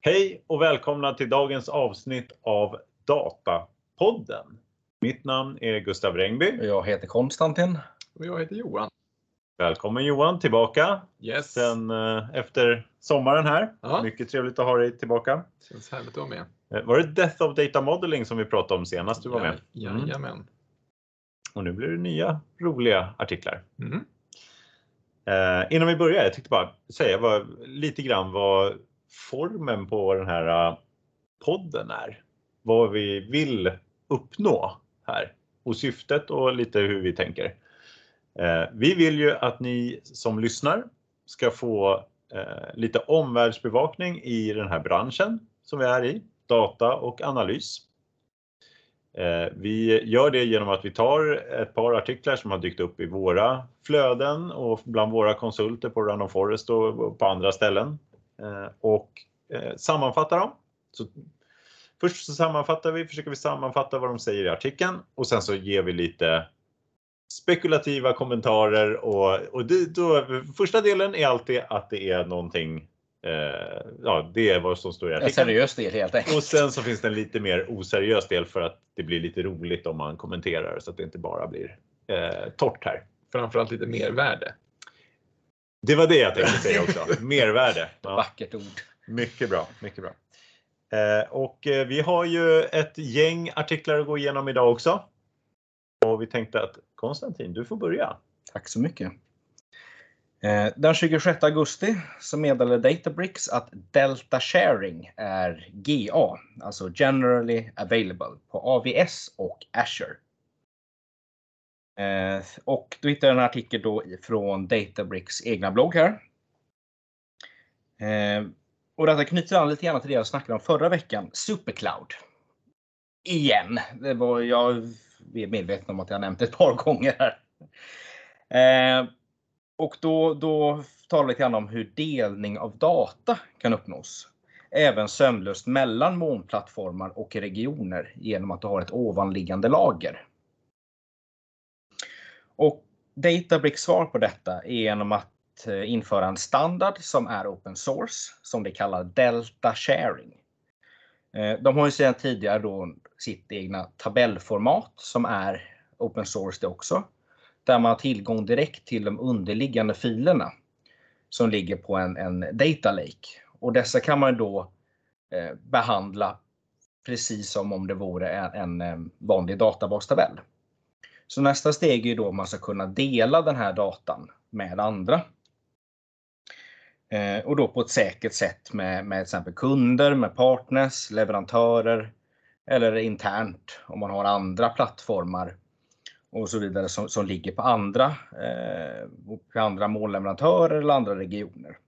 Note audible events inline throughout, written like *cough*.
Hej och välkomna till dagens avsnitt av Datapodden. Mitt namn är Gustav Rengby. Jag heter Konstantin. Och jag heter Johan. Välkommen Johan tillbaka Yes. sen eh, efter sommaren här. Ja. Mycket trevligt att ha dig tillbaka. Känns härligt att vara med. Eh, Var det Death of Data Modeling som vi pratade om senast du var med? Ja, Mm. Jajamän. Och nu blir det nya roliga artiklar. Mm. Eh, innan vi börjar, jag tänkte bara säga vad, lite grann vad formen på den här äh, podden är. Vad vi vill uppnå här och syftet och lite hur vi tänker. Eh, vi vill ju att ni som lyssnar ska få eh, lite omvärldsbevakning i den här branschen som vi är i, data och analys. Eh, vi gör det genom att vi tar ett par artiklar som har dykt upp i våra flöden och bland våra konsulter på Run of Forest och på andra ställen och eh, sammanfattar dem. Så först så sammanfattar vi, försöker vi sammanfatta vad de säger i artikeln och sen så ger vi lite spekulativa kommentarer och, och det, då, första delen är alltid att det är någonting eh, Ja, det är vad som står i En artikeln. seriös del helt enkelt. Och sen så finns det en lite mer oseriös del för att det blir lite roligt om man kommenterar så att det inte bara blir eh, torrt här. Framförallt lite mervärde. Det var det jag tänkte säga också. Mervärde. *laughs* Ja, Vackert ord. mycket bra, mycket bra. Eh, och eh, vi har ju ett gäng artiklar att gå igenom idag också. Och vi tänkte att Konstantin, du får börja. Tack så mycket. Eh, Den 26 augusti så meddelade Databricks att Delta Sharing är GA, alltså Generally Available, på AVS och Azure. Eh, Och då hittade jag en artikel då från Databricks egna blogg här. Eh, Och detta knyter an lite grann till det jag snackade om förra veckan, Supercloud. Igen. Det var, jag är medveten om att jag nämnt ett par *laughs* gånger här. Eh, och då, då talar vi lite grann om hur delning av data kan uppnås. Även sömlöst mellan molnplattformar och regioner genom att du har ett ovanliggande lager. Och Databricks svar på detta är genom att eh, införa en standard som är open source, som de kallar Delta Sharing. Eh, de har ju sedan tidigare då sitt egna tabellformat som är open source det också. Där man har tillgång direkt till de underliggande filerna som ligger på en, en data lake. Och dessa kan man då eh, behandla precis som om det vore en, en vanlig databastabell. Så nästa steg är ju då att man ska kunna dela den här datan med andra. Eh, och då på ett säkert sätt med, med till exempel kunder, med partners, leverantörer eller internt om man har andra plattformar och så vidare som, som ligger på andra, eh, på andra målleverantörer eller andra regioner.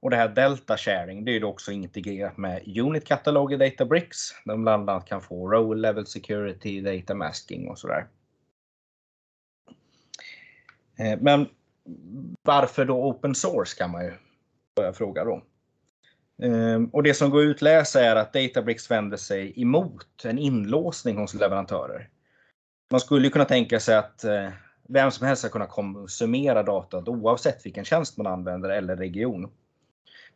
Och det här Delta Sharing det är ju också integrerat med Unit Catalog i Databricks. Där de bland annat kan få Role Level Security, Data Masking och sådär. Eh, men varför då Open Source kan man ju börja fråga då. Ehm, och det som går att utläsa är att Databricks vänder sig emot en inlåsning hos leverantörer. Man skulle kunna tänka sig att eh, vem som helst ska kunna konsumera datat oavsett vilken tjänst man använder eller region.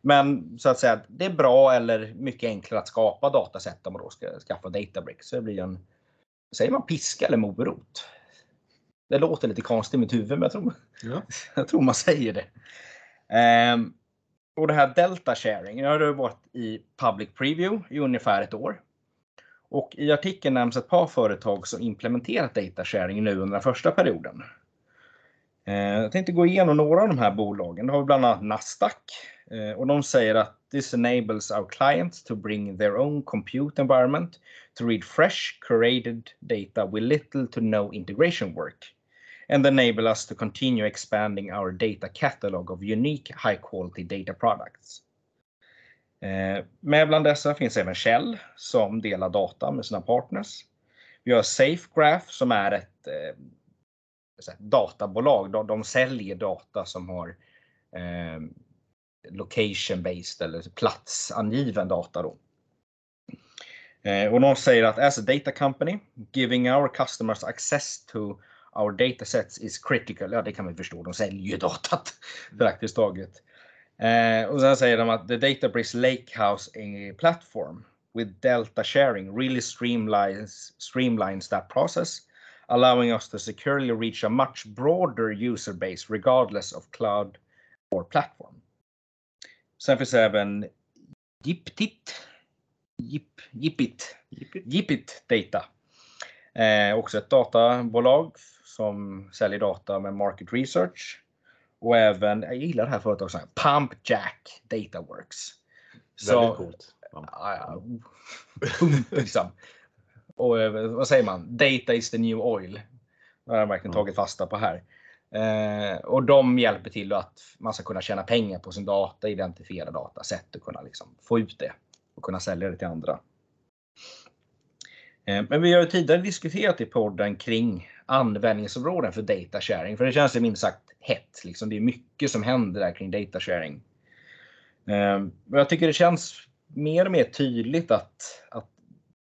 Men så att säga, det är bra eller mycket enklare att skapa dataset om man då ska skaffa Databricks. Så det blir en, säger man piska eller morot? Det låter lite konstigt i mitt huvud, men jag tror, Ja. *laughs* jag tror man säger det. Ehm, och det här Delta Sharing, det har varit i Public Preview i ungefär ett år. Och i artikeln nämns ett par företag som implementerat Data Sharing nu under den första perioden. Eh, Jag tänkte gå igenom några av de här bolagen. Det har vi bland annat Nasdaq. Eh, och de säger att this enables our clients to bring their own compute environment to read fresh, curated data with little to no integration work and enable us to continue expanding our data catalog of unique high quality data products. Eh, Med bland dessa finns även Shell som delar data med sina partners. Vi har SafeGraph som är ett eh, databolag. De, de säljer data som har eh, location based eller platsangiven data. Då. Eh, och de säger att as a data company, giving our customers access to our datasets is critical. Ja, det kan vi förstå. De säljer ju datat praktiskt taget. Eh, och sen säger de att the Databricks Lakehouse eh, platform with delta sharing really streamlines, streamlines that process, allowing us to securely reach a much broader user base regardless of cloud or platform. Sen finns även Jiptit, Jip, Jipit, Jipit Data. Eh, också ett databolag som säljer data med market research. Och även, jag gillar det här företaget, Pumpjack Dataworks. Väldigt coolt. Ja, ja. Liksom. Och eh, vad säger man? Data is the new oil. Det har jag verkligen tagit fasta på här. Eh, och de hjälper till att man ska kunna tjäna pengar på sin data, identifiera datasätt och kunna liksom få ut det och kunna sälja det till andra. Eh, men vi har ju tidigare diskuterat i podden kring användningsområden för data sharing, för det känns ju minst sagt hett. Liksom. Det är mycket som händer där kring data sharing. Eh, och jag tycker det känns mer och mer tydligt att, att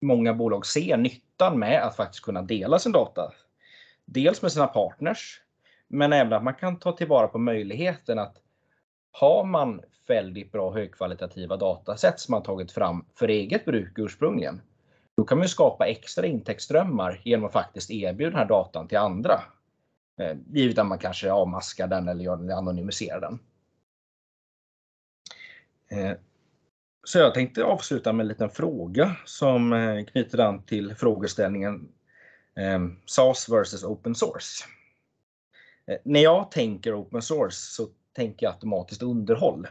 många bolag ser nyttan med att faktiskt kunna dela sin data. Dels med sina partners, men även att man kan ta tillvara på möjligheten att har man väldigt bra högkvalitativa datasätt som man tagit fram för eget bruk ursprungligen, då kan man skapa extra intäktsströmmar genom att faktiskt erbjuda den här datan till andra. Eh, givet att man kanske avmaskar den eller gör den, anonymiserar den. Eh, så jag tänkte avsluta med en liten fråga som eh, knyter an till frågeställningen eh, SAS versus open source. Eh, när jag tänker open source så tänker jag automatiskt underhåll.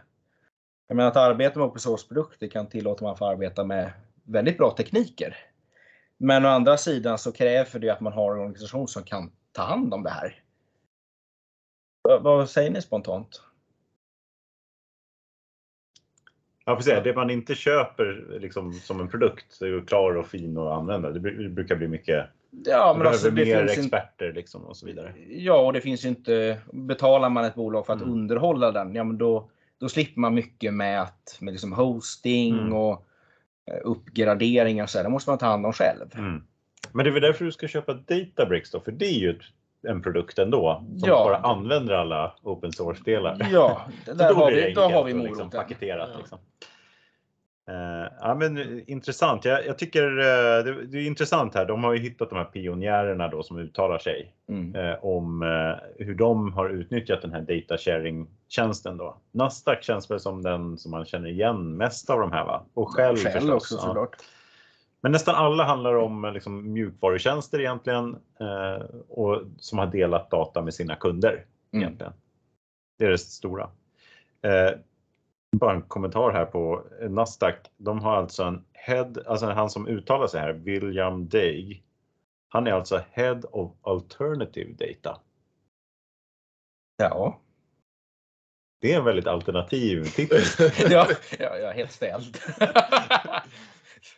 Jag menar att arbeta med open source-produkter kan tillåta man att arbeta med väldigt bra tekniker. Men å andra sidan så kräver det att man har en organisation som kan ta hand om det här. Vad- säger ni spontant? Ja, precis. Det man inte köper liksom, som en produkt är ju klar och fin att använda. Det brukar bli mycket, Ja, men alltså, det mer finns inte experter liksom, och så vidare. Ja, och det finns ju inte. Betalar man ett bolag för att Mm. underhålla den, ja men då, då slipper man mycket med att med liksom hosting Mm. och eh, uppgraderingar och så. Det måste man ta hand om själv. Mm. Men det är väl därför du ska köpa Databricks då, för det är ju ett, en produkt ändå som Ja. bara använder alla open source-delar. Ja, *laughs* där då har vi, då har vi och moroten. liksom paketerat. Ja. Liksom. Eh, ja, men, eh, intressant. Jag, jag tycker eh, det, det är intressant här. De har ju hittat de här pionjärerna då som uttalar sig Mm. eh, om hur de har utnyttjat den här data sharing-tjänsten. Då. Nasdaq känns väl som den som man känner igen mest av de här va? Och Shell, Shell förstås. också ja. såklart. Men nästan alla handlar om liksom, mjukvarutjänster egentligen och som har delat data med sina kunder. Mm. Egentligen. Det är det stora. Bara en kommentar här på Nasdaq. De har alltså en head, alltså han som uttalar sig här, William Day. Han är alltså Head of Alternative Data. Ja. Det är en väldigt alternativ titel. *laughs* ja, ja, jag är helt ställd. Det-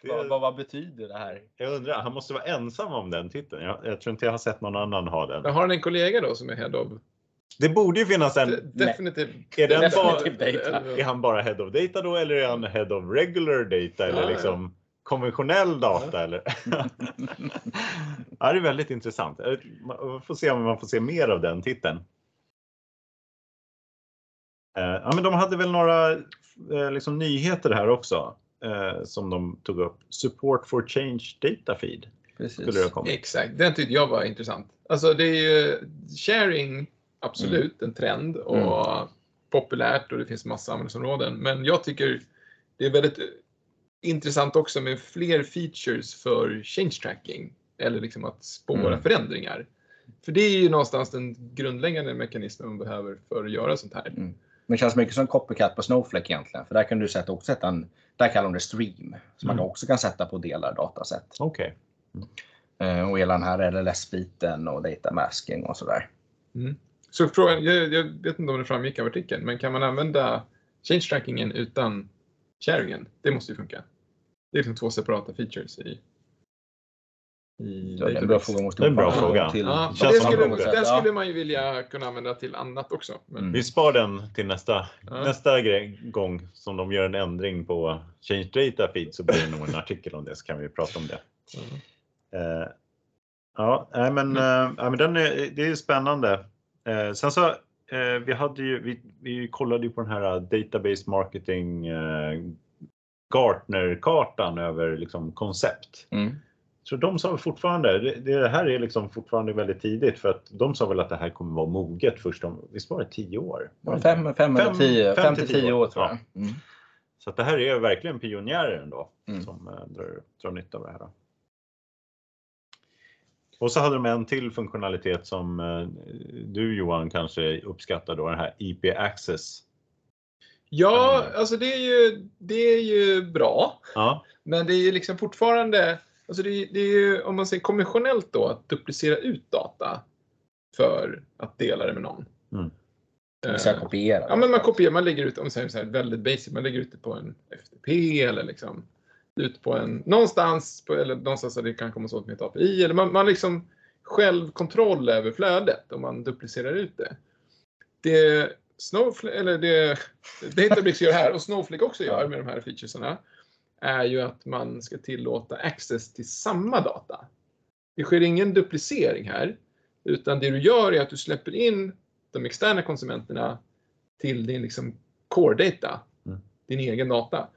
*laughs* vad, vad, vad betyder det här? Jag undrar, han måste vara ensam om den titeln. Jag, jag tror inte jag har sett någon annan ha den. Jag har en kollega då som är head of Det borde ju finnas en de- definitive Är, den bara, Definitive data. är han bara head of data då eller är han head of regular data eller Ja, ja. liksom konventionell data? Eller? *laughs* ja, det är väldigt intressant. Man får se om man får se mer av den titeln. Eh, Ja, men de hade väl några eh, liksom, nyheter här också eh, som de tog upp. Support for change data feed kommit. Exakt, den tyckte jag var intressant. Alltså det är ju sharing, absolut en trend och populärt och det finns massa användningsområden. Men jag tycker det är väldigt intressant också med fler features för change tracking eller liksom att spåra Mm. förändringar. För det är ju någonstans den grundläggande mekanismen man behöver för att göra sånt här. Men det känns mycket som copycat på Snowflake egentligen. För där kan du sätta, också sätta en, där kallar de det stream. Som man Mm. också kan sätta på delar datasätt. Okej. Eh, och hela den här LLS-biten och data masking och sådär. Så frågan, jag, jag vet inte om det framgick av artikeln, men kan man använda change trackingen utan sharingen? Det måste ju funka. Det är liksom två separata features i, i Ja, det är en bra fråga. Måste Det är en bra fråga. Till, Ja, det skulle, den skulle man ju vilja kunna använda till annat också. Men, Mm. Vi spar den till nästa, Ja. nästa grej, gång som de gör en ändring på Change Data Feed så blir det nog en artikel om det så kan vi prata om det. Mm. Eh, ja, men, eh, ja, men den är, det är ju spännande. Eh, sen så eh, vi, hade ju, vi, vi kollade ju på den här database marketing eh, Gartner-kartan över liksom, koncept. Mm. Så de sa fortfarande, det, det här är liksom fortfarande väldigt tidigt för att de sa väl att det här kommer vara moget först om, visst var det 10 år? Fem, fem, fem, eller tio, fem fem till till tio tio år. år tror jag. Ja. Mm. Så det här är verkligen pionjärer ändå Mm. som eh, drar, drar nytta av det här. Då. Och så hade de en till funktionalitet som eh, du Johan kanske uppskattar då, den här IP Access. Ja, alltså det är ju, det är ju bra. Ja, Men det är ju liksom fortfarande, alltså det, är- det är ju om man säger konventionellt då, att duplicera ut data för att dela det med någon. Mm. Vill säga Eh, kopiera. Ja, men man kopierar, man lägger ut, om man säger så här väldigt basic, man lägger ut det på en FTP eller liksom ut på en, någonstans, på, eller någonstans där det kan komma åt med ett API. Eller man, man liksom självkontroll över flödet om man duplicerar ut det. Det Snowflake, eller det Databricks gör här och Snowflake också gör med de här featuresarna är ju att man ska tillåta access till samma data. Det sker ingen duplicering här, utan det du gör är att du släpper in de externa konsumenterna till din liksom core data, Mm. din egen data.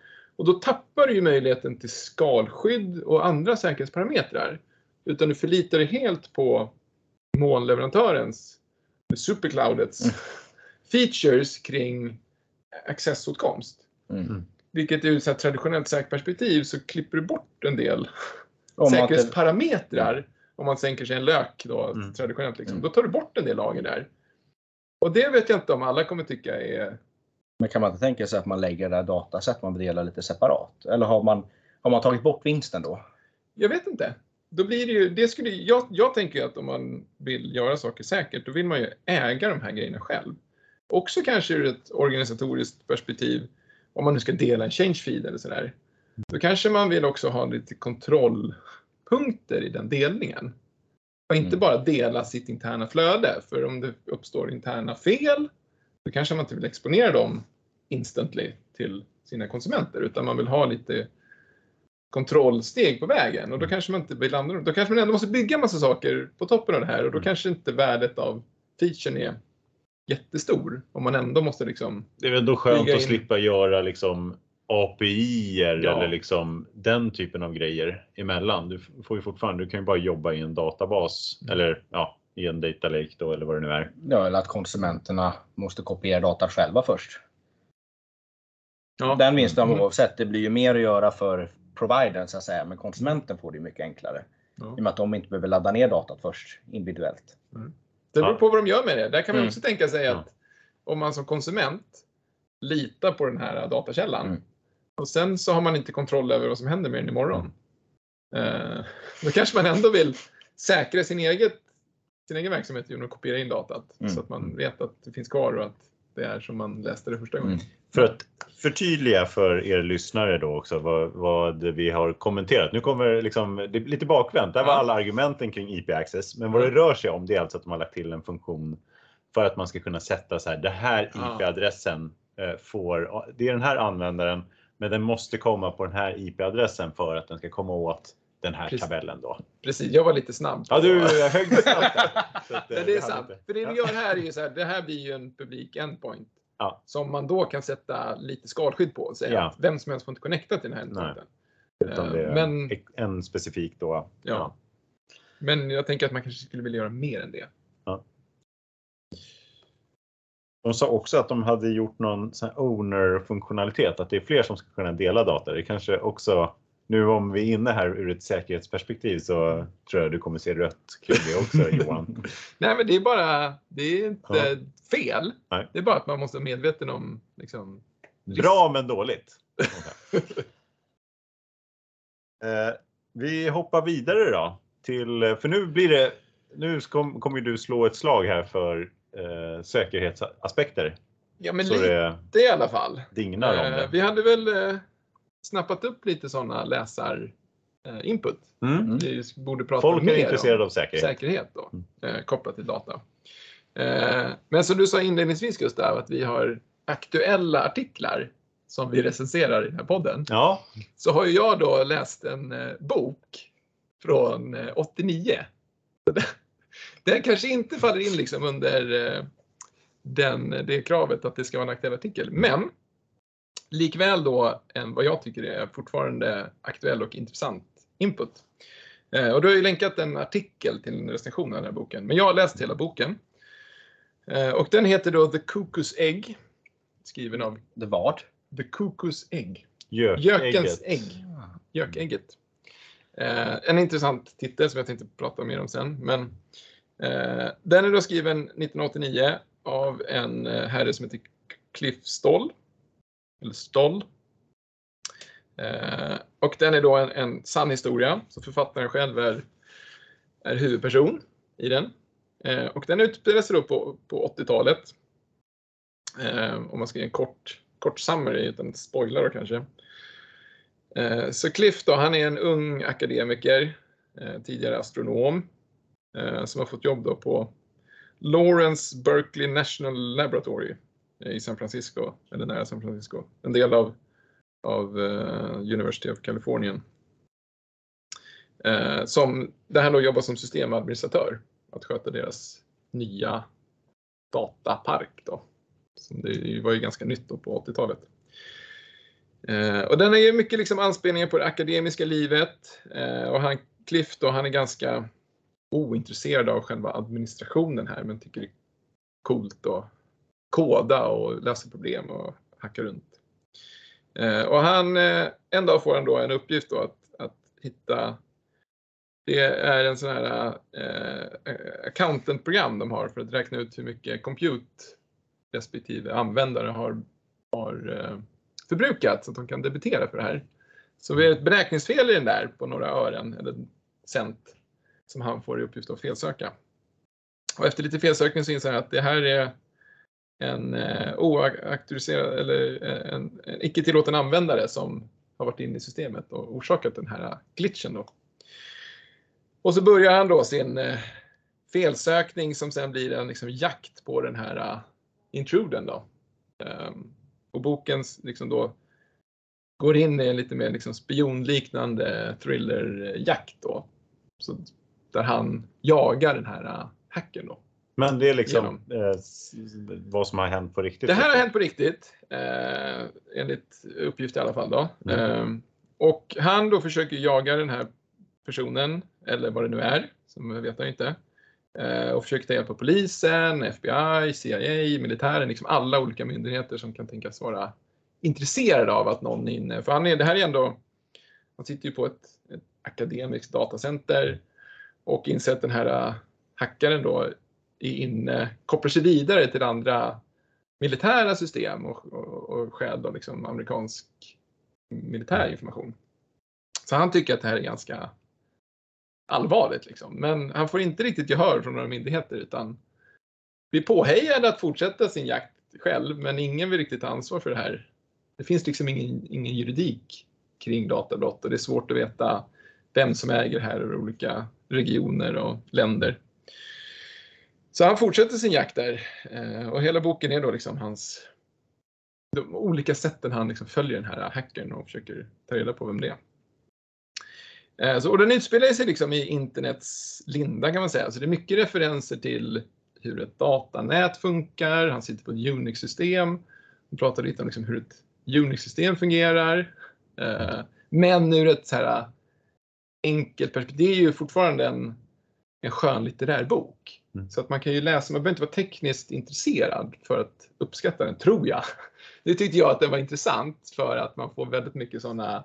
Och då tappar du ju möjligheten till skalskydd och andra säkerhetsparametrar. Utan du förlitar dig helt på molnleverantörens, supercloudets, Mm. *laughs* features kring accessåtkomst. Mm. Vilket ur ett traditionellt säkerhetsperspektiv så klipper du bort en del Om säkerhetsparametrar. Om man sänker sig en lök då, Mm. traditionellt. Liksom. Mm. Då tar du bort en del lager där. Och det vet jag inte om alla kommer tycka är... Men kan man inte tänka sig att man lägger det där dataset man vill dela lite separat? Eller har man, har man tagit bort vinsten då? Jag vet inte. Då blir det ju, det skulle, jag, jag tänker att om man vill göra saker säkert, då vill man ju äga de här grejerna själv. Också kanske ur ett organisatoriskt perspektiv, om man nu ska dela en change feed eller sådär. Då kanske man vill också ha lite kontrollpunkter i den delningen. Och inte Mm. bara dela sitt interna flöde, för om det uppstår interna fel, då kanske man inte vill exponera dem instantly till sina konsumenter, utan man vill ha lite kontrollsteg på vägen och då kanske man inte vill använda dem. Då kanske man ändå måste bygga massa saker på toppen av det här och då Mm. kanske inte värdet av featuren är jättestor om man ändå måste liksom det är väl då skönt att in- slippa göra liksom API Ja. eller liksom den typen av grejer emellan. Du får ju fortfarande, du kan ju bara jobba i en databas Mm. eller ja, i en data lake då eller vad det nu är. Ja, eller att konsumenterna måste kopiera data själva först. Ja. Den vinsten Mm. oavsett, det blir ju mer att göra för providern så att säga, men konsumenten får det mycket enklare. Ja. I och med att de inte behöver ladda ner datat först individuellt. Det beror på vad de gör med det. Där kan man Mm. också tänka sig Ja. att om man som konsument litar på den här datakällan Mm. och sen så har man inte kontroll över vad som händer med den imorgon. Eh, då kanske man ändå vill säkra sin, eget, sin egen verksamhet genom att kopiera in datat Mm. så att man vet att det finns kvar och att det är som man läste det första gången. Mm. För att förtydliga för er lyssnare då också vad, vad vi har kommenterat. Nu kommer liksom, det är lite bakvänt. Där var alla argumenten kring IP Access. Men vad det Mm. rör sig om det är alltså att de har lagt till en funktion för att man ska kunna sätta så här, det här. IP-adressen eh, får, det är den här användaren, men den måste komma på den här IP-adressen för att den ska komma åt den här Precis. tabellen då. Precis, jag var lite snabb. Ja, du högg snabbt där. *laughs* Att, eh, Men det är sant. inte- För det Ja. du gör här är ju så här, det här blir ju en publik endpoint. Ja. Som man då kan sätta lite skalskydd på och säga Ja. att vem som helst får inte connecta till den här endpointen. Utan det är Men- en specifik då. Ja. Men jag tänker att man kanske skulle vilja göra mer än det. De sa också att de hade gjort någon sån här owner-funktionalitet, att det är fler som ska kunna dela data. Det kanske också, nu om vi är inne här ur ett säkerhetsperspektiv så tror jag du kommer se rött kring det också *laughs* Johan. Nej, men det är bara, det är inte Ja. fel. Nej. Det är bara att man måste vara medveten om liksom, Bra men dåligt. *laughs* Eh, vi hoppar vidare då till, för nu blir det, nu kom, kommer du slå ett slag här för eh, säkerhetsaspekter. Ja, men så lite det i alla fall. dignar om Eh, det. vi hade väl eh, snappat upp lite sådana läsar eh, input. Mm. Vi borde prata Folk mer är intresserade om av säkerhet. säkerhet då, Mm. eh, kopplat till data. Eh, men som du sa inledningsvis Gustav, att vi har aktuella artiklar som vi recenserar i den här podden. Ja, Så har ju jag då läst en bok från eh, 89. Så den- kanske inte faller in liksom under den, det kravet att det ska vara en aktuell artikel. Men likväl då en vad jag tycker är fortfarande aktuell och intressant input. Eh, och du har ju länkat en artikel till en recension av den här boken, men jag har läst hela boken. Eh, och den heter då The Cuckoo's Egg, skriven av Det vad? The Cuckoo's Egg. Gökens ägg. Gökägget. Eh, en intressant titel som jag tänkte prata mer om sen. Men, eh, den är då skriven 1989 av en eh, herre som heter Cliff Stoll. Eller Stoll. Eh, och den är då en, en sann historia, så författaren själv är, är huvudperson i den. Eh, och den utspelar sig då på, på 80-talet. Eh, om man ska ge en kort, kort summary, utan spoiler då kanske. Eh, Så Cliff då, han är en ung akademiker, eh, tidigare astronom, eh, som har fått jobb då på Lawrence Berkeley National Laboratory Eh, i San Francisco, eller nära San Francisco. En del av, av eh, University of California. Eh, som, där han då jobbar som systemadministratör, att sköta deras nya datapark då. Som det var ju ganska nytt då på 80-talet. Eh, och den är ju mycket liksom anspelningar på det akademiska livet. Eh, och han, Cliff då, han är ganska ointresserad av själva administrationen här, men tycker det är coolt att koda och lösa problem och hacka runt. Eh, och han, eh, en dag får han då en uppgift då att, att hitta det är en sån här eh, accountant-program de har för att räkna ut hur mycket compute respektive användare har, har eh, förbrukat så att de kan debitera för det här. Så vi har ett beräkningsfel i den där på några ören eller cent som han får i uppgift att felsöka. Och efter lite felsökning så inser han att det här är en eh, oauktoriserad eller eh, en, en icke tillåten användare som har varit inne i systemet och orsakat den här glitchen. Då. Och så börjar han då sin eh, felsökning som sen blir en liksom, jakt på den här eh, uh, intruden. Då. Um, och boken liksom då går in i en lite mer liksom spionliknande thrillerjakt då. Så, där han jagar den här eh, hacken då. Men det är liksom eh, vad som har hänt på riktigt. Det här har hänt på riktigt, eh, enligt uppgift i alla fall. Då. Mm. Eh, och han då försöker jaga den här personen, eller vad det nu är, som vet jag inte. Eh, och försöker ta hjälp av polisen, FBI, CIA, militären, liksom alla olika myndigheter som kan tänkas vara intresserade av att någon är inne. För han är, det här är ändå, han sitter ju på ett, ett akademiskt datacenter och inser att den här äh, hackaren då inne, kopplar sig vidare till andra militära system och, och, och stjäl då liksom amerikansk militär information. Så han tycker att det här är ganska allvarligt. Liksom. Men han får inte riktigt gehör från några myndigheter utan blir påhejad att fortsätta sin jakt själv men ingen vill riktigt ta ansvar för det här. Det finns liksom ingen, ingen juridik kring databrott och det är svårt att veta vem som äger det här i olika regioner och länder. Så han fortsätter sin jakt där eh, och hela boken är då liksom hans de olika sätten han liksom följer den här hackern och försöker ta reda på vem det är. Eh, så, och den utspelar sig liksom i internets linda kan man säga. Så det är mycket referenser till hur ett datanät funkar. Han sitter på ett Unix-system. Han pratar lite om liksom hur ett Unix-system fungerar. Eh, men ur ett så här enkelt perspektiv. Det är ju fortfarande en, en skönlitterär bok. Mm. Så att man kan ju läsa, man behöver inte vara tekniskt intresserad för att uppskatta den, tror jag. *laughs* Det tyckte jag att den var intressant för att man får väldigt mycket sådana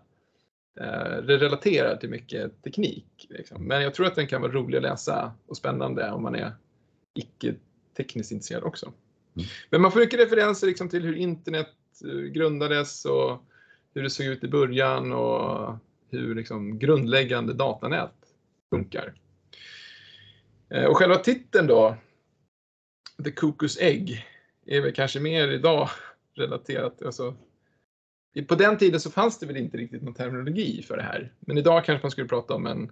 eh, det relaterar till mycket teknik. Liksom. Men jag tror att den kan vara rolig att läsa och spännande om man är icke tekniskt intresserad också. Mm. Men man får mycket referenser liksom, till hur internet eh, grundades och hur det såg ut i början och hur liksom, grundläggande datanät funkar. Eh, Och själva titeln då, The Cuckoo's Egg, är väl kanske mer idag relaterat. Alltså, på den tiden så fanns det väl inte riktigt någon terminologi för det här. Men idag kanske man skulle prata om en,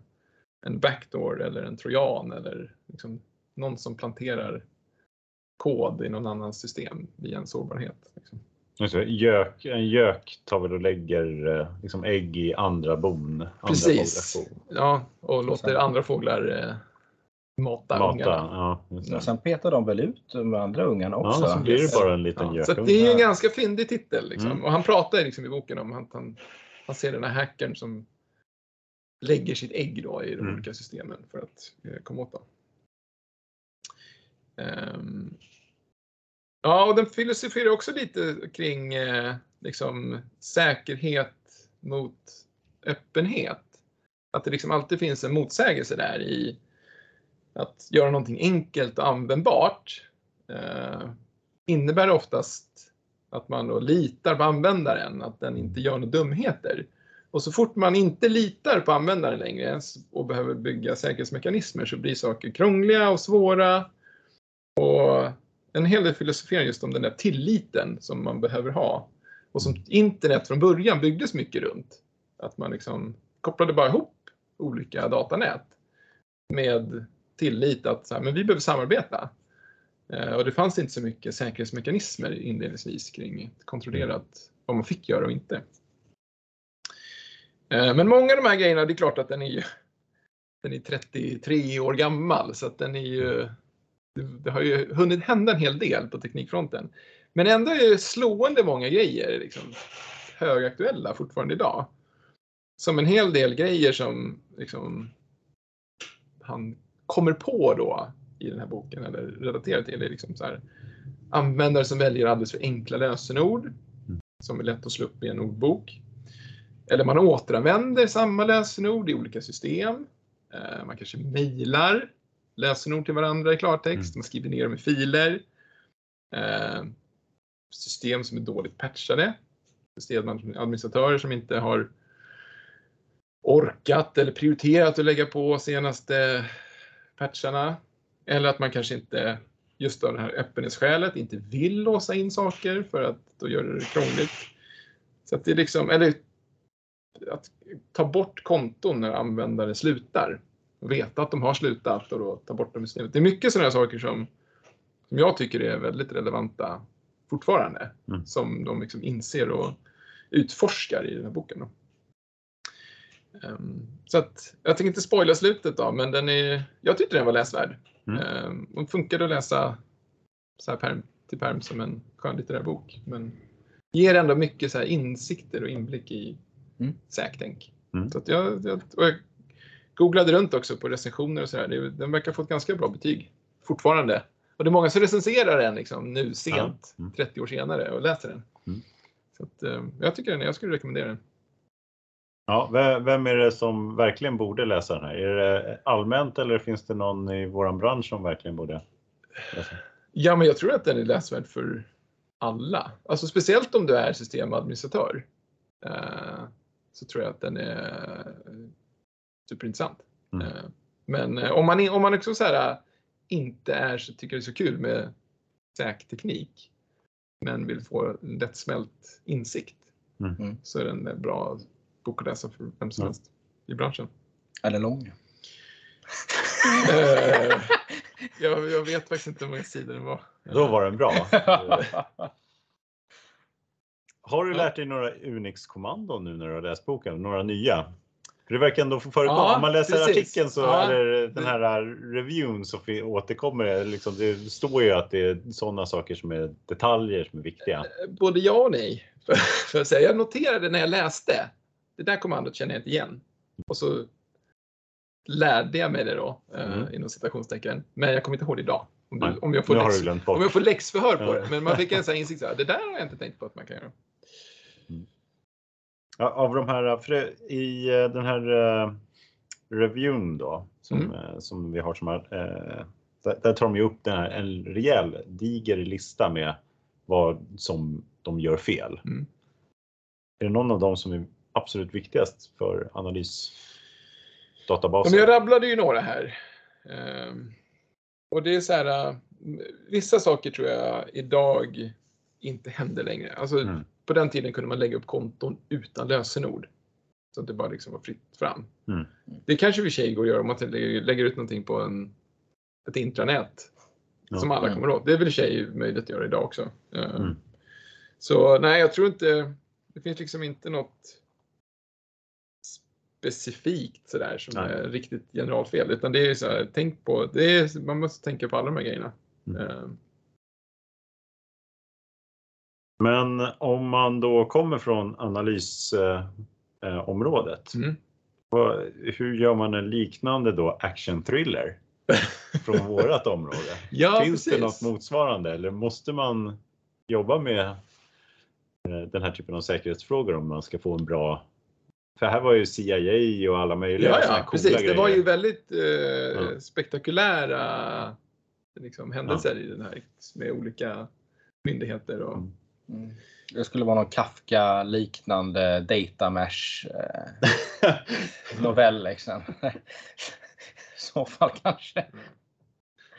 en backdoor eller en trojan eller liksom någon som planterar kod i någon annans system via en sårbarhet. Liksom. Gök, en gök tar väl och lägger eh, liksom ägg i andra bon. Andra Precis. Ja, och låter andra fåglar eh, mata, Mata. ungarna. Ja. Och sen petar de väl ut de andra ungarna också? ja, så blir det bara en liten Ja, så det är en ganska fyndig titel. Liksom. Mm. Och han pratar liksom i boken om att han, han ser den här hackern som lägger sitt ägg då i de Mm. olika systemen för att eh, komma åt dem. Ehm, ja, och den filosoferar också lite kring eh, liksom, säkerhet mot öppenhet. Att det liksom alltid finns en motsägelse där i att göra någonting enkelt och användbart eh, innebär oftast att man då litar på användaren, att den inte gör några dumheter. Och så fort man inte litar på användaren längre och behöver bygga säkerhetsmekanismer så blir saker krångliga och svåra. Och en hel del filosoferar just om den där tilliten som man behöver ha. Och som internet från början byggdes mycket runt. Att man liksom kopplade bara ihop olika datanät med tillit att så här, men vi behöver samarbeta. Eh, Och det fanns inte så mycket säkerhetsmekanismer inledningsvis kring kontrollerat vad man fick göra och inte. Eh, Men många av de här grejerna, det är klart att den är ju den är 33 år gammal så att den är ju det, har ju hunnit hända en hel del på teknikfronten. Men ändå är det slående många grejer liksom, högaktuella fortfarande idag. Som en hel del grejer som liksom, han kommer på då i den här boken eller relaterar till. Det är liksom så här, användare som väljer alldeles för enkla lösenord som är lätt att slå upp i en ordbok. Eller man återanvänder samma lösenord i olika system. Eh, Man kanske mejlar lösenord till varandra i klartext. Man skriver ner dem i filer. Eh, System som är dåligt patchade. Systemadministratörer som inte har orkat eller prioriterat att lägga på senaste patcharna. Eller att man kanske inte, just av det här öppenhetsskälet, inte vill låsa in saker för att då gör det krångligt. Så att det är liksom, eller att ta bort konton när användare slutar. Veta att de har slutat och då ta bort dem i systemet. Det är mycket sådana saker som, som jag tycker är väldigt relevanta fortfarande. Mm. Som de liksom inser och utforskar i den här boken. Då. Ehm, så att, jag tänker inte spoila slutet då, men den är, jag tyckte den var läsvärd. Mm. Den funkade att läsa så här perm till perm som en skönlitterär bok. Men ger ändå mycket så här insikter och inblick i Mm. säktänk. Mm. Så att jag, jag, jag googlade runt också på recensioner och sådär. Den verkar ha fått ganska bra betyg fortfarande. Och det är många som recenserar den liksom, nu sent. Mm. 30 år senare, och läser den. Mm. Så att, eh, jag tycker den, jag skulle rekommendera den. Ja, ve- vem är det som verkligen borde läsa den här? Är det allmänt eller finns det någon i våran bransch som verkligen borde läsa? Ja, men jag tror att den är läsvärd för alla. Alltså speciellt om du är systemadministratör. Eh, så tror jag att den är superintressant. Mm. Eh, men eh, om man, om man också så här, inte är så, tycker det är så kul med säker teknik men vill få en lättsmält insikt Mm. Mm. så är den en bra bok att läsa för vem som Ja. helst i branschen. Eller lång. Eh, jag, jag vet faktiskt inte hur många sidor den var. Då var den bra. *laughs* Har du lärt dig några Unix-kommandon nu när du har läst boken? Några nya? För det verkar ändå förekomma. Ja, Om man läser precis. artikeln så, Ja. eller den här reviewn så fi- återkommer det. Liksom, det står ju att det är sådana saker som är detaljer som är viktiga. både ja och nej. För, *laughs* för att säga, jag noterade när jag läste, det där kommandot känner jag inte igen. Och så lärde jag mig det då, Mm. eh, inom citationstecken. Men jag kommer inte ihåg det idag. Om, du, om, jag, får läx, om jag får läxförhör på Ja. det. Men man fick en sån insikt, så här, det där har jag inte tänkt på att man kan göra. Ja, Av de här, för i eh, den här uh, reviewn då, som, Mm. eh, som vi har som här, eh, där, där tar de ju upp den här, en rejäl diger lista med vad som de gör fel. Mm. Är det någon av dem som absolut viktigast för Ja, analysdatabaser? men jag rabblade ju några här. Ehm, och det är så här, eh, vissa saker tror jag idag inte händer längre. Alltså, Mm. På den tiden kunde man lägga upp konton utan lösenord. Så att det bara liksom var fritt fram. Mm. Det kanske i och för sig går att göra om man lägger ut någonting på en, ett intranät. Ja. Som alla Mm. kommer åt. Det är väl i och för sig möjligt att göra idag också. Eh, Mm. Så nej, jag tror inte, det finns liksom inte något specifikt sådär som Nej. är riktigt generalfel. Utan det är så här, tänk på, det är, man måste tänka på alla de här grejerna. Mm. Eh, Men om man då kommer från analysområdet, Mm. vad- hur gör man en liknande då action thriller *laughs* från vårat område? Ja, Finns precis. det något motsvarande eller måste man jobba med eh, den här typen av säkerhetsfrågor om man ska få en bra... För här var ju CIA och alla möjliga Ja, ja coola precis. Det grejer. var ju väldigt eh, Ja. spektakulära liksom, händelser i den här med olika myndigheter. Och, Mm. Mm. Det skulle vara någon Kafka-liknande data mesh eh, *laughs* novell. Liksom. I så fall kanske.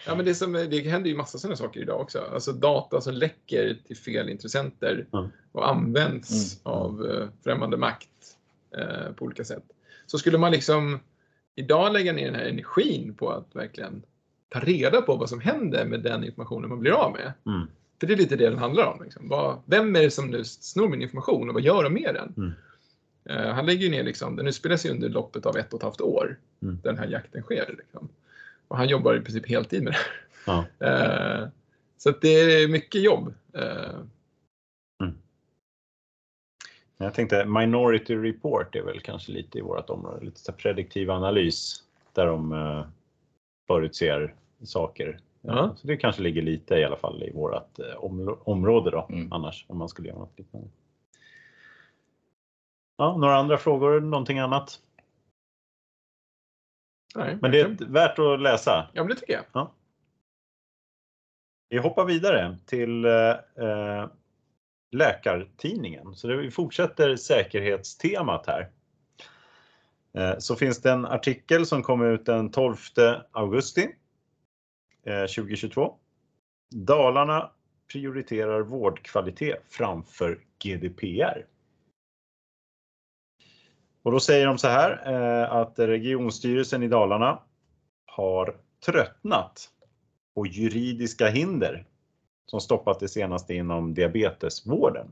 Ja, men det, som, det händer ju massa sådana saker idag också. Alltså data som läcker till fel intressenter Mm. och används Mm. av eh, främmande makt eh, på olika sätt. Så skulle man liksom idag lägga ner den här energin på att verkligen ta reda på vad som händer med den informationen man blir av med. Mm. För det är lite det den handlar om. Liksom. Vad, vem är det som nu snor min information och vad gör de med den? Mm. Eh, han lägger ner, liksom, den utspelar sig under loppet av ett och ett halvt år. Mm. Den här jakten sker. Liksom. Och han jobbar i princip heltid med det Ja. Eh, så det är mycket jobb. Jag tänkte Minority Report är väl kanske lite i vårt område, lite så prediktiv analys där de eh, förutser saker. Ja. Så det kanske ligger lite i alla fall i vårt eh, område då Mm. annars om man skulle göra något liknande. Ja, några andra frågor, någonting annat? nej, Men det är värt att läsa. Ja, men det tycker jag. Vi hoppar vidare till eh, eh, Läkartidningen. Så det, vi fortsätter säkerhetstemat här. Eh, så finns det en artikel som kom ut den 12 augusti eh, 2022. Dalarna prioriterar vårdkvalitet framför GDPR. Och då säger de så här eh, att regionstyrelsen i Dalarna har tröttnat på juridiska hinder som stoppat det senaste inom diabetesvården.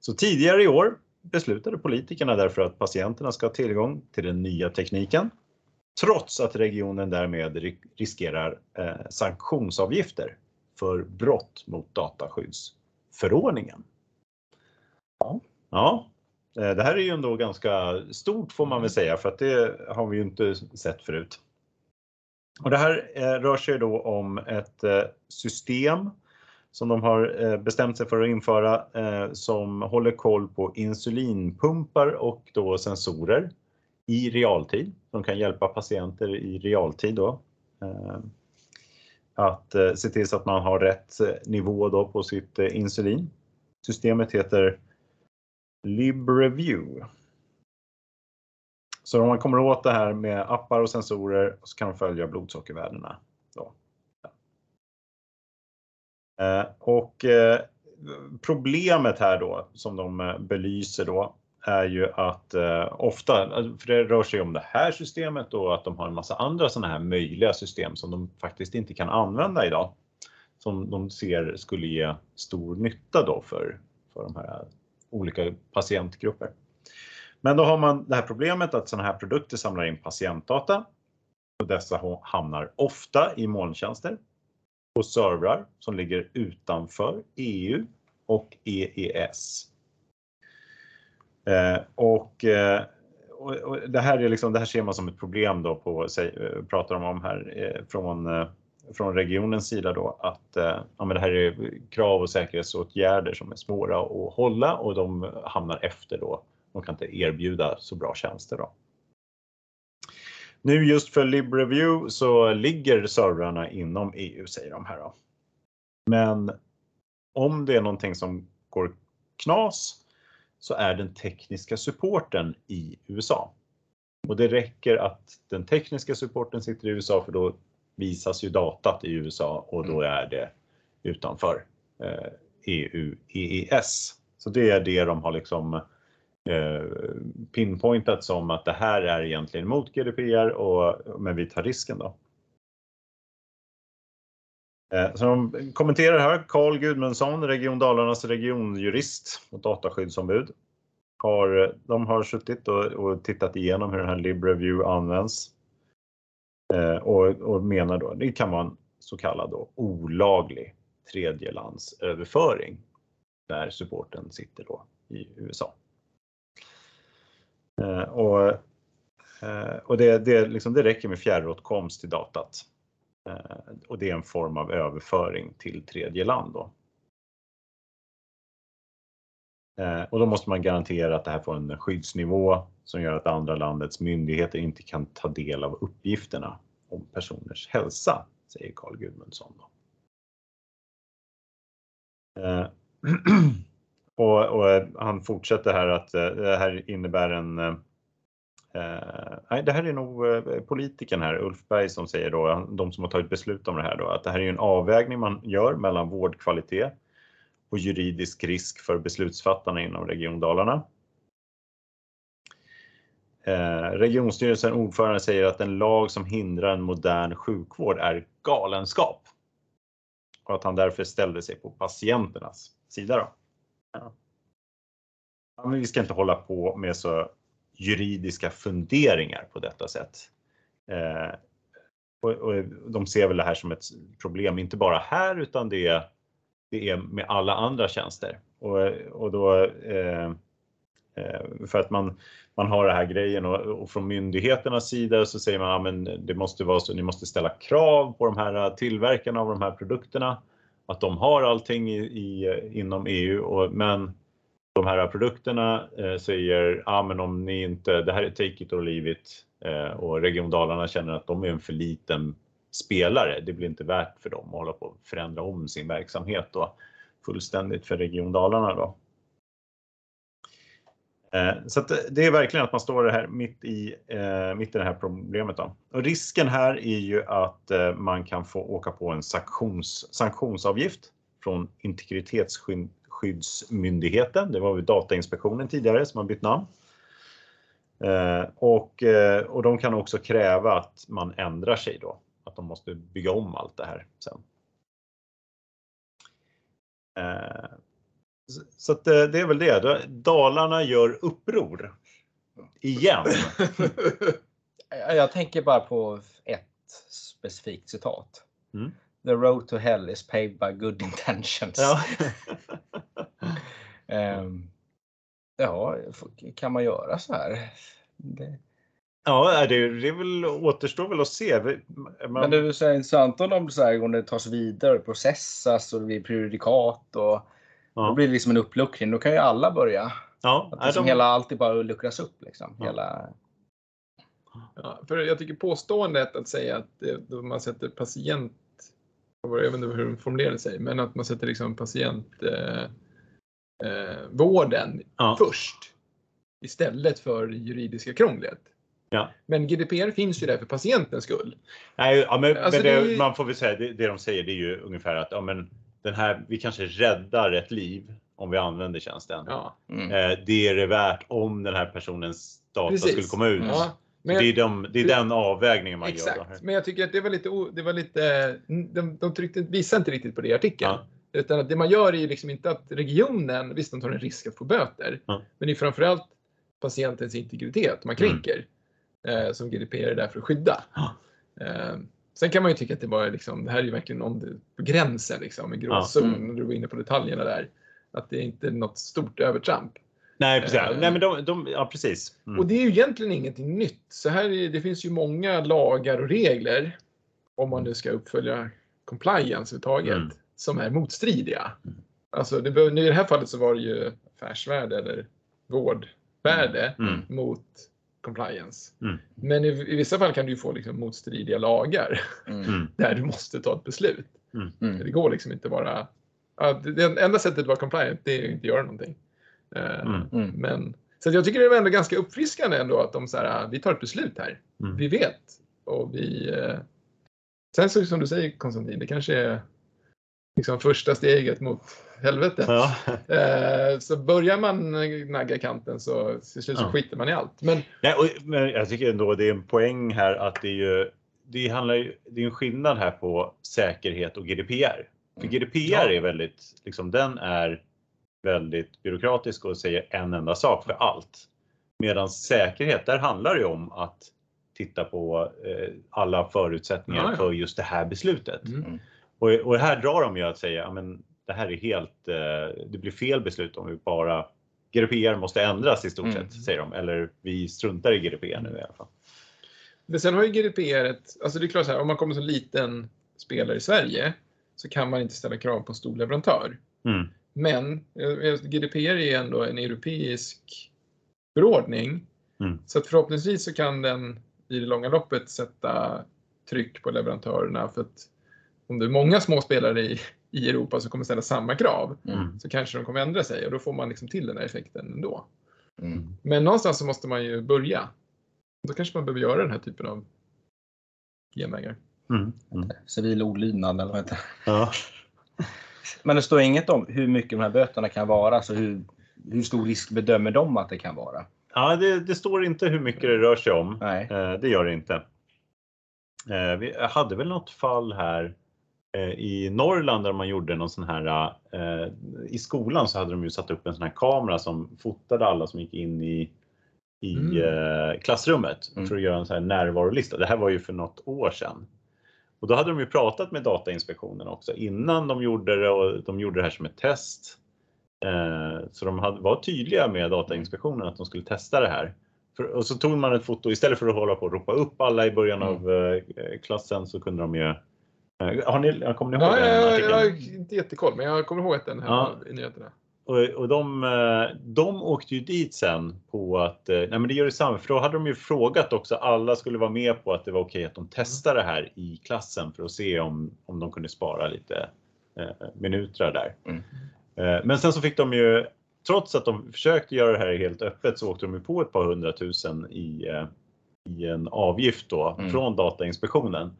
Så tidigare i år beslutade politikerna därför att patienterna ska ha tillgång till den nya tekniken trots att regionen därmed ri- riskerar eh, sanktionsavgifter för brott mot dataskyddsförordningen. Ja. Ja, eh, det här är ju ändå ganska stort får man väl säga för att det har vi ju inte sett förut. Och det här eh, rör sig då om ett eh, system som de har eh, bestämt sig för att införa som håller koll på insulinpumpar och då sensorer i realtid. De kan hjälpa patienter i realtid då. Att se till så att man har rätt nivå då på sitt insulin. Systemet heter LibReview. Så om man kommer åt det här med appar och sensorer så kan man följa blodsockervärdena. Då. Eh, och eh, problemet här då som de eh, belyser då är ju att eh, ofta, alltså, för det rör sig om det här systemet och att de har en massa andra sådana här möjliga system som de faktiskt inte kan använda idag. Som de ser skulle ge stor nytta då för, för de här olika patientgrupper. Men då har man det här problemet att sådana här produkter samlar in patientdata och dessa hamnar ofta i molntjänster på servrar som ligger utanför EU och EES. Eh, och, eh, och, och det här är liksom, det här ser man som ett problem då på, säg, eh, pratar de om här eh, från, eh, från regionens sida då att eh, ja, men det här är krav och säkerhetsåtgärder som är svåra att hålla och de hamnar efter då. De kan inte erbjuda så bra tjänster då. Nu just för LibReview så ligger servrarna inom EU säger de här då. Men om det är någonting som går knas så är den tekniska supporten i USA. Och det räcker att den tekniska supporten sitter i USA för då visas ju datat i USA och då är det utanför eh, EU EES. Så det är det de har liksom eh, pinpointat som att det här är egentligen mot GDPR och, men vi tar risken då. Eh, Så de kommenterar här, Carl Gudmundsson, Region Dalarnas regionjurist och dataskyddsombud. har, eh, de har suttit och, och tittat igenom hur den här LibReview används. Eh, och, och menar då, det kan vara en så kallad då, olaglig tredjelandsöverföring där supporten sitter då i USA. Eh, och eh, och det, det, liksom, det räcker med fjärråtkomst till datat. Eh, och det är en form av överföring till tredje land. Då. Eh, och då måste man garantera att det här får en skyddsnivå som gör att andra landets myndigheter inte kan ta del av uppgifterna om personers hälsa, säger Carl Gudmundsson. Då. Eh, *clears throat* Och, och, eh, han fortsätter här att eh, det här innebär en eh, nej, det här är nog politikern här, Ulf Berg, som säger då, de som har tagit beslut om det här då, att det här är en avvägning man gör mellan vårdkvalitet och juridisk risk för beslutsfattarna inom Region Dalarna. Eh, regionstyrelsen ordförande säger att en lag som hindrar en modern sjukvård är galenskap. Och att han därför ställde sig på patienternas sida. Då. Ja. Ja, men vi ska inte hålla på med så juridiska funderingar på detta sätt. Eh, och, och, de ser väl det här som ett problem, inte bara här utan det är det är med alla andra tjänster. Och, och då, eh, eh för att man, man har den här grejen och, och från myndigheternas sida så säger man att ja, det måste vara så, ni måste ställa krav på de här tillverkarna av de här produkterna, att de har allting i, i inom EU. Och, men de här produkterna eh, säger, ja men om ni inte, det här är take it or leave it eh, och Region Dalarna känner att de är en för liten spelare. Det blir inte värt för dem att hålla på och förändra om sin verksamhet då, fullständigt för Region Dalarna. Då. Eh, så eh, det är verkligen att man står här mitt i, eh, mitt i det här problemet. Då. Och risken här är ju att man kan få åka på en sanktions, sanktionsavgift från Integritetsskyddsmyndigheten. Det var ju Datainspektionen tidigare som har bytt namn. Och, och de kan också kräva att man ändrar sig då att de måste bygga om allt det här sen. Så att eh, det är väl det. Dalarna gör uppror. Igen. *laughs* Jag tänker bara på ett specifikt citat. Mm. The road to hell is paved by good intentions. Ja. um, *laughs* ja, kan man göra så här? Det... Ja, det, det väl, återstår väl att se. Man... Men det är intressant om, så här, om det tas vidare, processas och det blir prejudikat och ja. då blir det liksom en uppluckring. Då kan ju alla börja. Ja, att liksom de... hela alltid bara luckras upp. Liksom. Ja. Hela... Ja, för jag tycker påståendet att säga att det, man sätter patient, jag vet inte hur de formulerade sig, men att man sätter liksom patientvården eh, eh, ja. först istället för juridiska krånglet. Ja. Men GDPR finns ju där för patientens skull. Nej, ja, men, alltså men det, det, man får väl säga, det, det de säger det är ju ungefär att ja, men den här, vi kanske räddar ett liv om vi använder tjänsten. Ja. Mm. Eh, det är det värt om den här personens data Precis. skulle komma ut. Ja. Men det är, de, det är den avvägningen man exakt. gör. Exakt, men jag tycker att det var lite, det var lite de, de tryckte, visade inte riktigt på det i artikeln. Ja. Utan att det man gör är ju liksom inte att regionen, visst de tar en risk att få böter, ja. men det är framförallt patientens integritet man kränker. Mm eh, som GDPR är där för att skydda. Eh, sen kan man ju tycka att det var liksom, det här är ju verkligen om det, på gränsen liksom, en gråzon, mm. när du går in på detaljerna där. Att det är inte är något stort övertramp. Nej precis. Eh, Nej, men de, de, ja, precis. Mm. Och det är ju egentligen ingenting nytt. Så här är, det finns ju många lagar och regler, om man nu ska uppfölja compliance överhuvudtaget, mm. som är motstridiga. Mm. Alltså det, I det här fallet så var det ju affärsvärde eller vårdvärde mm. mm. mot compliance. Mm. Men i, i, vissa fall kan du få liksom motstridiga lagar mm. mm. *laughs* där du måste ta ett beslut. Mm. mm. Det går liksom inte bara... Ja, det enda sättet att vara compliant det är att inte göra någonting. Uh, men, så jag tycker det är ändå ganska uppfriskande ändå att de så här, vi tar ett beslut här. Vi vet och vi... Uh, sen så som du säger Konstantin, det kanske är liksom första steget mot helvete. Ja. Eh, så börjar man nagga kanten så till slut så ja. skiter man i allt. Men, ja, och, men jag tycker ändå det är en poäng här att det är ju det handlar ju, det är en skillnad här på säkerhet och GDPR. För mm. GDPR ja. är väldigt, liksom den är väldigt byråkratisk och säger en enda sak för allt. Medan säkerhet, där handlar det om att titta på eh, alla förutsättningar Ja, ja. för just det här beslutet. Mm. Och, och här drar de ju att säga, ja, men det här är helt, eh, det blir fel beslut om vi bara GDPR måste ändras i stort Mm. sett, säger de. Eller vi struntar i GDPR nu i alla fall. Men sen har ju GDPR ett, alltså det är klart så här, om man kommer som liten spelare i Sverige så kan man inte ställa krav på en stor leverantör. Mm. Men eh, GDPR är ändå en europeisk förordning. Mm. Så att förhoppningsvis så kan den i det långa loppet sätta tryck på leverantörerna för att om det är många små spelare i, i Europa som kommer ställa samma krav Mm. så kanske de kommer ändra sig och då får man liksom till den här effekten ändå. Mm. Men någonstans så måste man ju börja. Då kanske man behöver göra den här typen av genvägar. Mm. Mm. Civil olydnad eller vad heter det? Ja. *laughs* Men det står inget om hur mycket de här böterna kan vara, alltså hur, hur stor risk bedömer de att det kan vara? Ja, det, det står inte hur mycket det rör sig om. Nej. Eh, det gör det inte. Eh, vi hade väl något fall här i Norrland där man gjorde någon sån här, eh, i skolan så hade de ju satt upp en sån här kamera som fotade alla som gick in i, i Mm. eh, klassrummet Mm. för att göra en sån här närvarolista. Det här var ju för något år sedan. Och då hade de ju pratat med Datainspektionen också innan de gjorde det och de gjorde det här som ett test. Eh, Så de hade, var tydliga med Datainspektionen att de skulle testa det här. För, och så tog man ett foto, istället för att hålla på och ropa upp alla i början Mm. av eh, klassen så kunde de ju... Eh, har ni, kommer ni ihåg Ja, den jag, artikeln? jag har inte jättekoll, men jag kommer ihåg att den här Ja. i nyheterna. Och, och de, eh, de åkte ju dit sen på att, eh, nej men det gör detsamma, för då hade de ju frågat också, alla skulle vara med på att det var okej att de testar det här i klassen för att se om, om de kunde spara lite eh, minuter där. Mm. Eh, men sen så fick de ju, trots att de försökte göra det här helt öppet så åkte de ju på ett par hundratusen i, eh, i en avgift då Mm. från Datainspektionen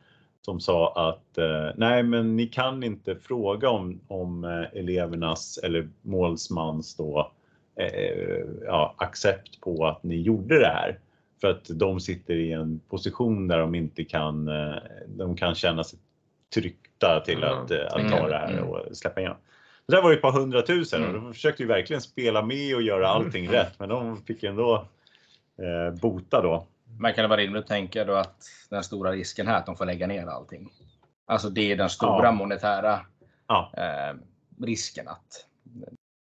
som sa att eh, nej, men ni kan inte fråga om, om eh, elevernas eller målsmans då, eh, ja, accept på att ni gjorde det här. För att de sitter i en position där de inte kan, eh, de kan känna sig tryckta till Ja, att, att ta det här Mm. och släppa igenom. Det där var ju ett par hundratusen och Mm. de försökte ju verkligen spela med och göra allting Mm. rätt men de fick ändå eh, bota då. Men kan det vara rimligt att tänka då att den stora risken här är att de får lägga ner allting? Alltså det är den stora Ja. monetära Ja. eh, risken att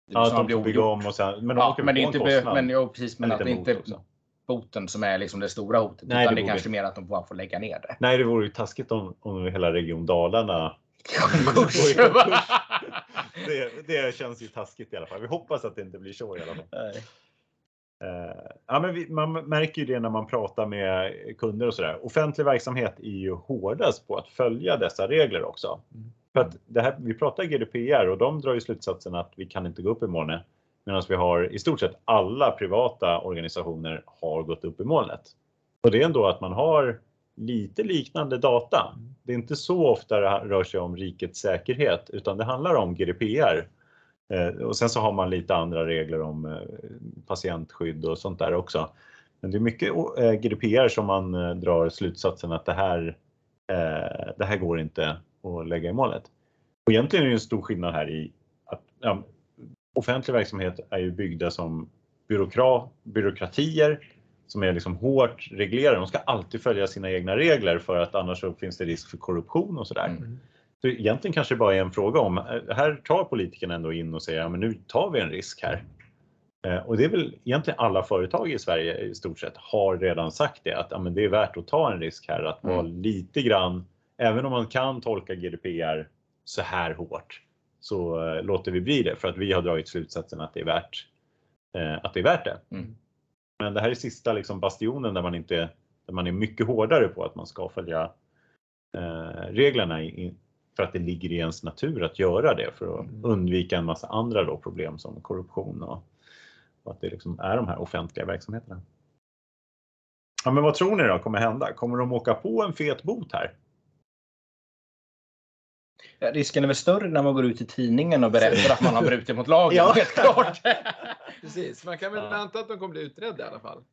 Ja, att snart de får bygga om och sen, men de Ja, men det är inte, kostnad. men, ja, precis, men En att det inte också. boten som är liksom det stora hotet. Nej, utan det det kanske mer att de bara får lägga ner det. Nej, det vore ju taskigt om, om hela Region Dalarna konkurs. det, det känns ju taskigt i alla fall. Vi hoppas att det inte blir så i alla fall. Nej. Eh, ja, men vi, man märker ju det när man pratar med kunder och sådär. Offentlig verksamhet är ju hårdast på att följa dessa regler också. Mm. För att det här, vi pratar GDPR och de drar ju slutsatsen att vi kan inte gå upp i molnet. Medan vi har i stort sett alla privata organisationer har gått upp i molnet. Och det är ändå att man har lite liknande data. Det är inte så ofta det rör sig om rikets säkerhet utan det handlar om GDPR. Eh, och sen så har man lite andra regler om eh, patientskydd och sånt där också. Men det är mycket eh, GDPR som man drar slutsatsen att det här, det här går inte att lägga i målet. Och egentligen är det en stor skillnad här i att ja, offentlig verksamhet är ju byggda som byråkra, byråkratier som är liksom hårt reglerade. De ska alltid följa sina egna regler för att annars så finns det risk för korruption och sådär. Mm. Så egentligen kanske det bara är en fråga om, eh, här tar politikerna ändå in och säger ja, men nu tar vi en risk här. Eh, Och det är väl egentligen alla företag i Sverige i stort sett har redan sagt det att ja, men det är värt att ta en risk här att vara lite grann, även om man kan tolka GDPR så här hårt så eh, låter vi bli det för att vi har dragit slutsatsen att det är värt, att det är värt det. Mm. Men det här är sista liksom bastionen där man inte, där man är mycket hårdare på att man ska följa reglerna i- för att det ligger i ens natur att göra det för att Mm. undvika en massa andra då problem som korruption och, och att det liksom är de här offentliga verksamheterna. Ja, men vad tror ni då kommer hända? Kommer de åka på en fet bot här? Ja, risken är väl större när man går ut i tidningen och berättar att man har brutit mot lagen. *laughs* Ja. Helt klart. *laughs* Precis, man kan väl Ja. anta att de kommer bli utredda i alla fall.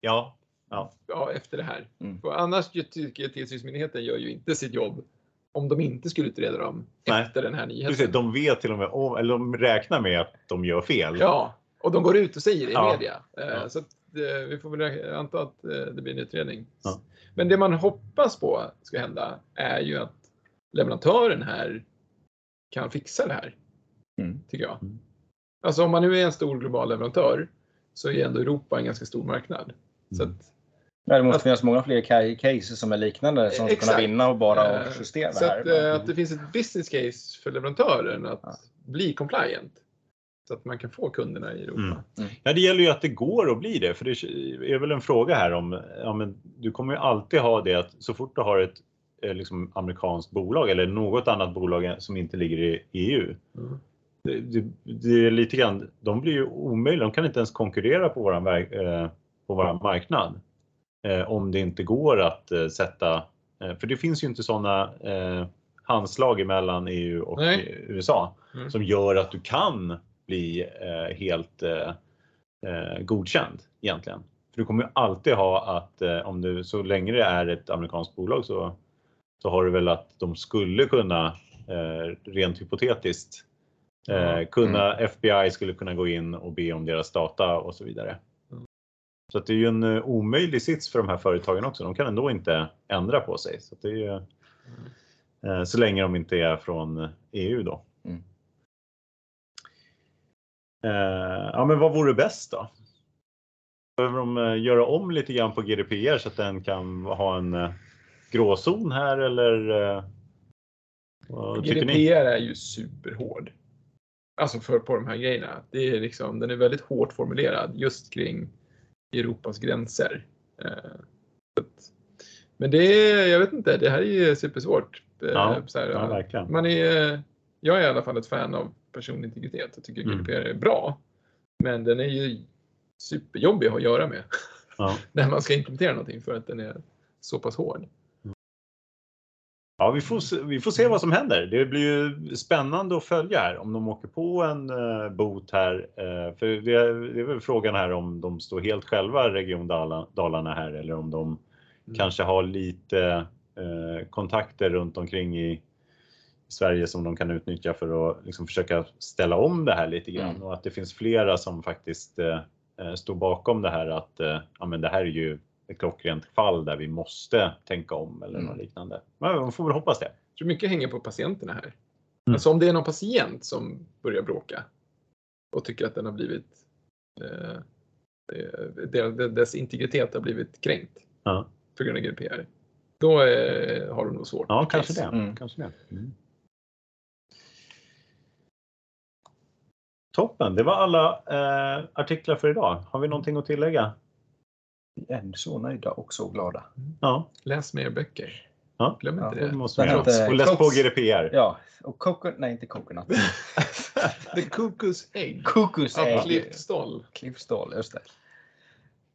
Ja, ja. Ja, efter det här. Mm. För annars tycker jag tillsynsmyndigheten gör ju inte sitt jobb om de inte skulle utreda dem Nej. efter den här nyheten. det, De vet till och med om, eller de räknar med att de gör fel. Ja, och de går ut och säger det i Ja. media. Eh, Ja. Så eh, vi får väl anta att eh, det blir en utredning. Ja. Men det man hoppas på ska hända är ju att leverantören här kan fixa det här, Mm. tycker jag. Mm. Alltså om man nu är en stor global leverantör så är ändå Europa en ganska stor marknad. Så Mm. att, Ja, det måste Att- finnas många fler ca- cases som är liknande som ska kunna Exakt. vinna och bara eh, justera så här. att, eh, att det finns ett business case för leverantören att Ja. bli compliant. Så att man kan få kunderna i Europa. Mm. Ja, det gäller ju att det går att bli det, för det är väl en fråga här om, ja men du kommer ju alltid ha det att så fort du har ett eh, liksom, amerikanskt bolag eller något annat bolag som inte ligger i EU. Mm. Det, det, det är lite grann, de blir ju omöjliga, de kan inte ens konkurrera på våran, eh, på våran marknad. Eh, om det inte går att eh, sätta, eh, för det finns ju inte sådana handslag mellan EU och Nej. USA Mm. som gör att du kan bli helt godkänd egentligen. För du kommer ju alltid ha att om du så länge det är ett amerikanskt bolag så, så har du väl att de skulle kunna rent hypotetiskt kunna FBI skulle kunna gå in och be om deras data och så vidare. Mm. Så att det är ju en eh, omöjlig sits för de här företagen också. De kan ändå inte ändra på sig. Så, det är ju, eh, så länge de inte är från EU då. Mm. Eh, ja, men vad vore bäst då? Behöver de göra om lite grann på GDPR så att den kan ha en gråzon här eller? GDPR är ju superhård. Alltså för på de här grejerna. Det är liksom, den är väldigt hårt formulerad just kring Europas gränser. Eh, Men det är, jag vet inte, det här är ju supersvårt. Eh, Ja, här, Ja, verkligen. man är, jag är i alla fall ett fan av personlig integritet. Jag tycker Mm. GDPR är bra. Men den är ju superjobbig att göra med Ja. *laughs* när man ska implementera någonting för att den är så pass hård. Ja, vi får, se, vi får se vad som händer. Det blir ju spännande att följa här om de åker på en eh, bot här. Eh, för det, är- det är väl frågan här om de står helt själva, Region Dala, Dalarna här, eller om de kanske har lite eh, kontakter runt omkring i Sverige som de kan utnyttja för att liksom försöka ställa om det här lite grann Mm. och att det finns flera som faktiskt eh, eh, står bakom det här att eh, ja, men det här är ju ett klockrent fall där vi måste tänka om eller Mm. något liknande. Men man får väl hoppas det. Jag tror mycket hänger på patienterna här. Mm. Alltså om det är någon patient som börjar bråka och tycker att den har blivit eh, eh, dess integritet har blivit kränkt Ja, på grund av GDPR. Då eh, har de nog svårt. ja kanske det. Mm. Kanske det. Mm. Toppen, det var alla eh, artiklar för idag. Har vi någonting att tillägga? Vi är så nöjda och så glada. Ja, Läs mer böcker. ja. Glöm Ja, inte det det. måste vi heter Och läs på. GDPR. Ja, och coconut, nej inte coconut. *laughs* The Cuckoo's Egg. Cliff Stoll. Cliff Stall, just det.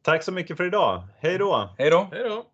Tack så mycket för idag. Hej då! Hej då! Hej då!